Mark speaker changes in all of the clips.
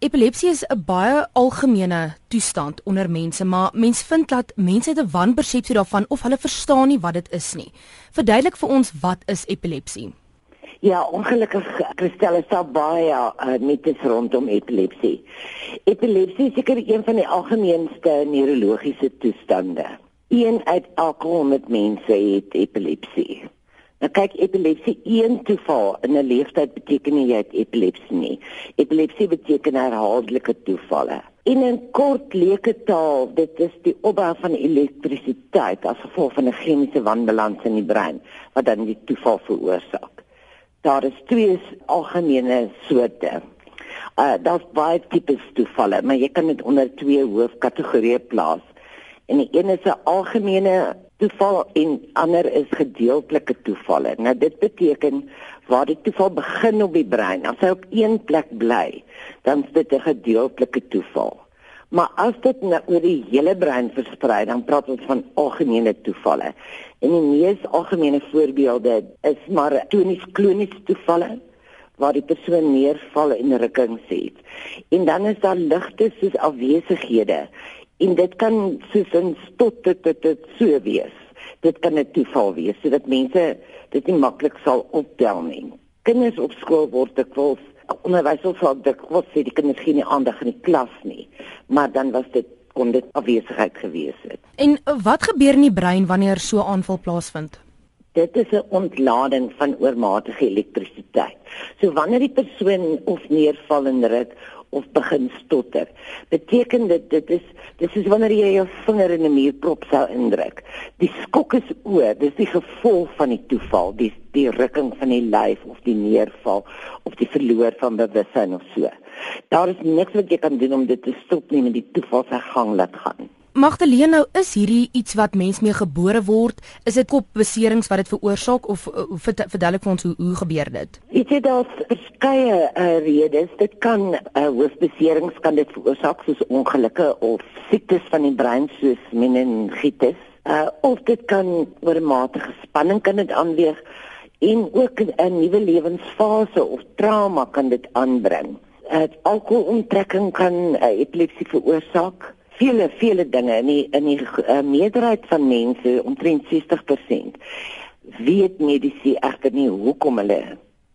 Speaker 1: Epilepsie is 'n baie algemene toestand onder mense, maar mens vind dat mense 'n wanpersepsie daarvan of hulle verstaan nie wat dit is nie. Verduidelik vir ons wat is epilepsie?
Speaker 2: Ja, ongelukkig Christel is daar baie uh, mites rondom epilepsie. Epilepsie is seker een van die algemeenste neurologiese toestande. Een uit elke 100 mense het epilepsie. Nou kyk epilepsie een toeval in 'n leeftyd beteken nie jy het epilepsie nie. Epilepsie beteken herhaaldelike toevalle. In 'n kort leuke taal, dit is die opbou van elektrisiteit as gevolg van 'n chemiese wanbalans in die brein wat dan die toeval veroorsaak. Daar is twee algemene soorte. Uh daar's baie tipes toevalle, maar jy kan dit onder twee hoofkategorieë plaas. En die een is 'n algemene toeval en ander is gedeeltelike toevalle. Nou dit beteken waar die toeval begin op die brein, as hy op een plek bly, dan is dit 'n gedeeltelike toeval. Maar as dit nou oor die hele brein versprei, dan praat ons van algemene toevalle. En die mees algemene voorbeelde is maar tonies-kloniese toevalle waar die persoon neerval en rukkings het. En dan is daar ligte soos afwesighede en dit kan soos 'n tot dit dit, dit so wees. Dit kan 'n toeval wees sodat mense dit nie maklik sal optel nie. Kinders op skool word dikwels onderwysers sal dikwels sê die kinders gee nie aandag in die klas nie, maar dan was dit kon dit afwesigheid gewees het.
Speaker 1: En wat gebeur in die brein wanneer so aanval plaasvind?
Speaker 2: Dit is 'n ontlading van oormatige elektrisiteit. So wanneer die persoon of neerval en ruk of begin stotter. Beteken dit dit is dis is wanneer jy jou vinger in 'n muurprop sou indruk. Die skok is oor, dis die gevolg van die toeval, die die rukking van die lyf of die neerval of die verloor van bewussyn of so. Daar is niks wat jy kan doen om dit te stop nie, met die toeval se gang laat gaan.
Speaker 1: Magdalene, nou is hierdie iets wat mens mee gebore word? Is dit kopbeserings wat dit veroorsaak of uh, verduidelik vir ons hoe hoe gebeur dit?
Speaker 2: Dit het daar verskeie uh, redes. Dit kan uh, hoofbeserings kan dit veroorsaak soos ongelukke of siektes van die brein soos meningitis. Uh, of dit kan oormatige spanning kan dit aanweeg en ook 'n nuwe lewensfase of trauma kan dit aanbring. Uh, alkoholonttrekking kan uh, epilepsie veroorsaak vele vele dinge in die in die uh, meerderheid van mense omtrent 60% weet mediese egter nie hoekom hulle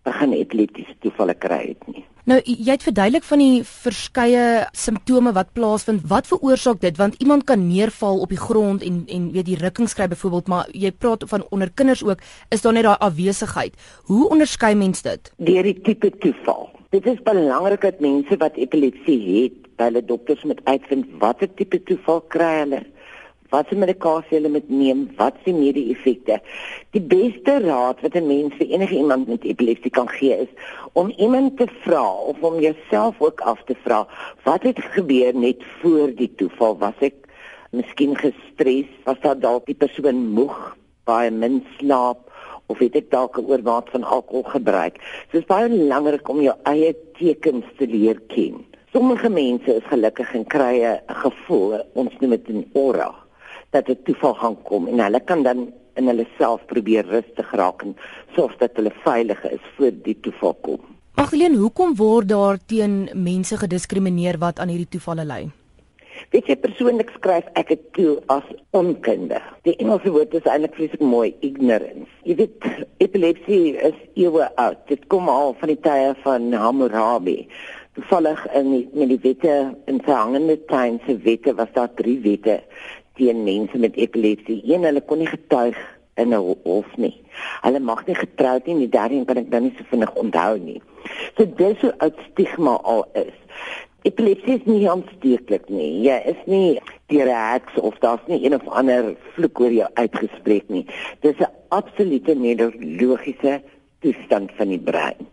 Speaker 2: begin epileptiese toevalle kry het nie.
Speaker 1: Nou jy het verduidelik van die verskeie simptome wat plaasvind. Wat veroorsaak dit? Want iemand kan neerval op die grond en en weet die rukking skry byvoorbeeld, maar jy praat van onder kinders ook, is daar net daai afwesigheid. Hoe onderskei mens dit?
Speaker 2: Deur die tipe toeval. Dit is belangrik dat mense wat epilepsie het by hulle dokters moet uitvind watter tipe toeval kry hulle wat se medikasie hulle moet neem wat se neeweffekte die beste raad wat 'n mens vir enige iemand met epilepsie kan gee is om iemand te vra of om jouself ook af te vra wat het gebeur net voor die toeval was ek miskien gestres was daar dalk die persoon moeg baie min slaap of het ek dalk 'n oormaat van alkohol gebruik. So is baie belangrik om jou eie tekens te leer ken. Sommige mense is gelukkig en kry 'n gevoel, ons noem dit 'n aura, dat dit toeval gaan kom en hulle kan dan in hulle self probeer rustig raak en sorg dat hulle veilig is voor die toeval kom.
Speaker 1: Agleen, hoekom word daar teen mense gediskrimineer wat aan hierdie toevalle ly?
Speaker 2: Weet jy persoonlik skryf ek dit toe as onkunde. Die Engelse woord is eintlik vreeslik mooi, ignorance. Jy weet epilepsie is eeue oud. Dit kom al van die tye van Hammurabi toevallig in die, met die wette in verhangende tyd se wette was daar drie wette teen mense met epilepsie. Een hulle kon nie getuig in 'n hof nie. Hulle mag nie getroud nie, die derde een kan ek dan nie so vinnig onthou nie. So dis so 'n stigma al is. Epilepsie is nie aansteeklik nie. Jy is nie direk of daar's nie een of ander vloek oor jou uitgespreek nie. Dis 'n absolute neurologiese toestand van die brein.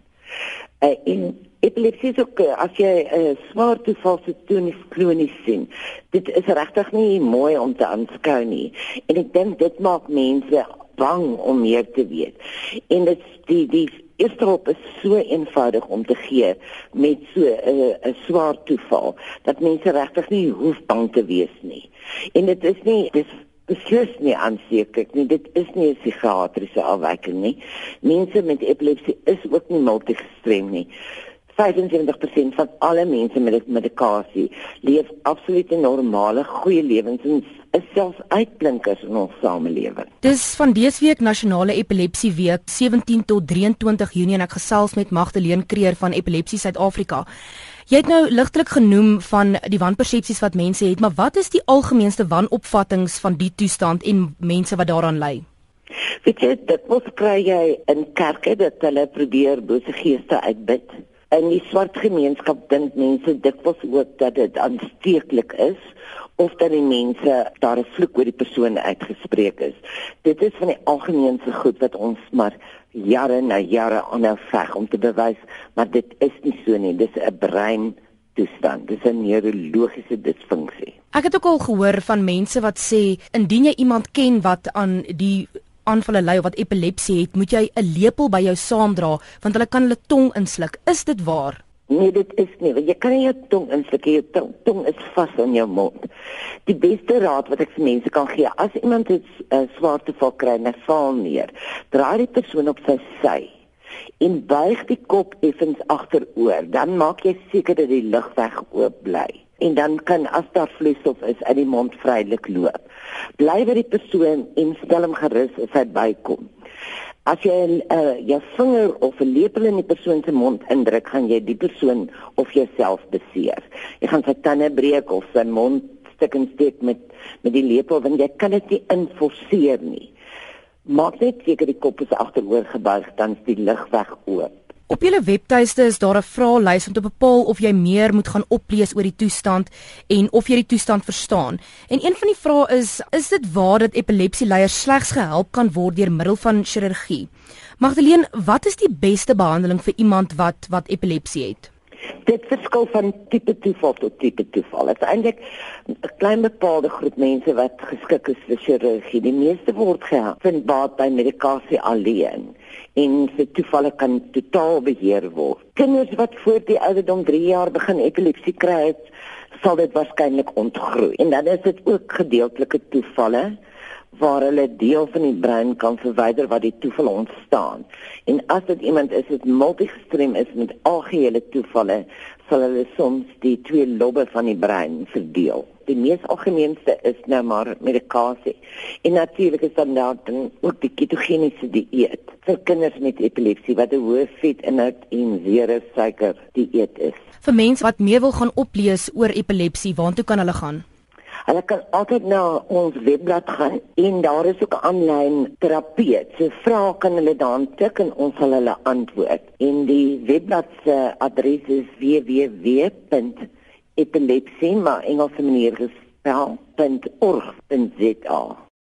Speaker 2: Uh, en epilepsie is ook eh, as jy 'n uh, swaar toevalse tonies klonies sien. Dit is regtig nie mooi om te aanskou nie. En ek dink dit maak mense bang om meer te weet. En dit die die eerste hulp is so eenvoudig om te gee met so 'n uh, 'n swaar toeval dat mense regtig nie hoef bang te wees nie. En dit is nie dis beslis nie aanseker nie. Dit is nie 'n psigiatriese afwyking nie. Mense met epilepsie is ook nie multigestrem nie 75% van alle mense met medikasie leef absolute normale goeie lewens en is selfs uitblinkers in ons samelewing.
Speaker 1: Dis van dese week nasionale epilepsie week 17 tot 23 Junie en ek gesels met Magdalene Kreer van Epilepsie Suid-Afrika. Jy het nou ligtelik genoem van die wanpersepsies wat mense het, maar wat is die algemeenste wanopvattinge van die toestand en mense wat daaraan ly?
Speaker 2: Weet jy, dit moet kry jy in kerke dat hulle probeer bose geeste uitbid. In die swart gemeenskap dink mense dikwels ook dat dit aansteeklik is of dat die mense daar 'n vloek oor die persoon uitgespreek is. Dit is van die algemeenste goed wat ons maar jare na jare aanhou veg om te bewys, maar dit is nie so nie. Dis 'n brein toestand. Dis 'n neurologiese disfunksie.
Speaker 1: Ek het ook al gehoor van mense wat sê indien jy iemand ken wat aan die aanvalle ly of wat epilepsie het, moet jy 'n lepel by jou saamdra want hulle kan hulle tong insluk. Is dit waar?
Speaker 2: Nee, dit is nie. Jy kan nie jou tong insluk nie. Jou tong, tong is vas in jou mond. Die beste raad wat ek vir mense kan gee, as iemand 'n uh, swaarte val kry en hy val neer, draai die persoon op sy sy en buig die kop effens agteroor. Dan maak jy seker dat die lugweg oop bly en dan kan as daar vloeistof is uit die mond vrylik loop. Bly by die persoon en stel hom gerus as hy bykom. As jy 'n uh, jou vinger of 'n lepel in die persoon se mond indruk, gaan jy die persoon of jouself beseer. Jy gaan sy tande breek of sy mond stik en steek met met die lepel want jy kan dit nie inforceer nie. Maak net seker die kop is agteroor gebuig dan is die lug weg oop.
Speaker 1: Op julle webtuiste is daar 'n vraelys om te bepaal of jy meer moet gaan oplees oor die toestand en of jy die toestand verstaan. En een van die vrae is: Is dit waar dat epilepsieleiers slegs gehelp kan word deur middel van chirurgie? Magdalene, wat is die beste behandeling vir iemand wat wat epilepsie het?
Speaker 2: Dit verskil van tipe toeval tot tipe toeval. Dit is eintlik 'n klein bepaalde groep mense wat geskik is vir chirurgie. Die meeste word gehelp vind baat by medikasie alleen en se toevalle kan totaal beheer word. Kinders wat voor die ouderdom 3 jaar begin epilepsie kry, sal dit waarskynlik ontgroei. En dan is dit ook gedeeltelike toevalle waar hulle deel van die brein kan verwyder wat die toeval ontstaan. En as dit iemand is wat multigestrem is met algehele toevalle, sal hulle soms die twee lobbe van die brein verdeel. Die mees algemeenste is nou maar medikasie. En natuurlik is dan daar dan ook die ketogeniese dieet vir kinders met epilepsie wat 'n hoë vetinhoud en zero suiker dieet is.
Speaker 1: Vir mense wat meer wil gaan oplees oor epilepsie, waartoe kan hulle gaan?
Speaker 2: Hulle kan altyd na ons webblad gaan en daar is ook aanlyn terapeut. So vra kan hulle dan tik en ons sal hulle antwoord. En die webblad se adres is www.epilepsie maar Engelse manier gespel.org.za.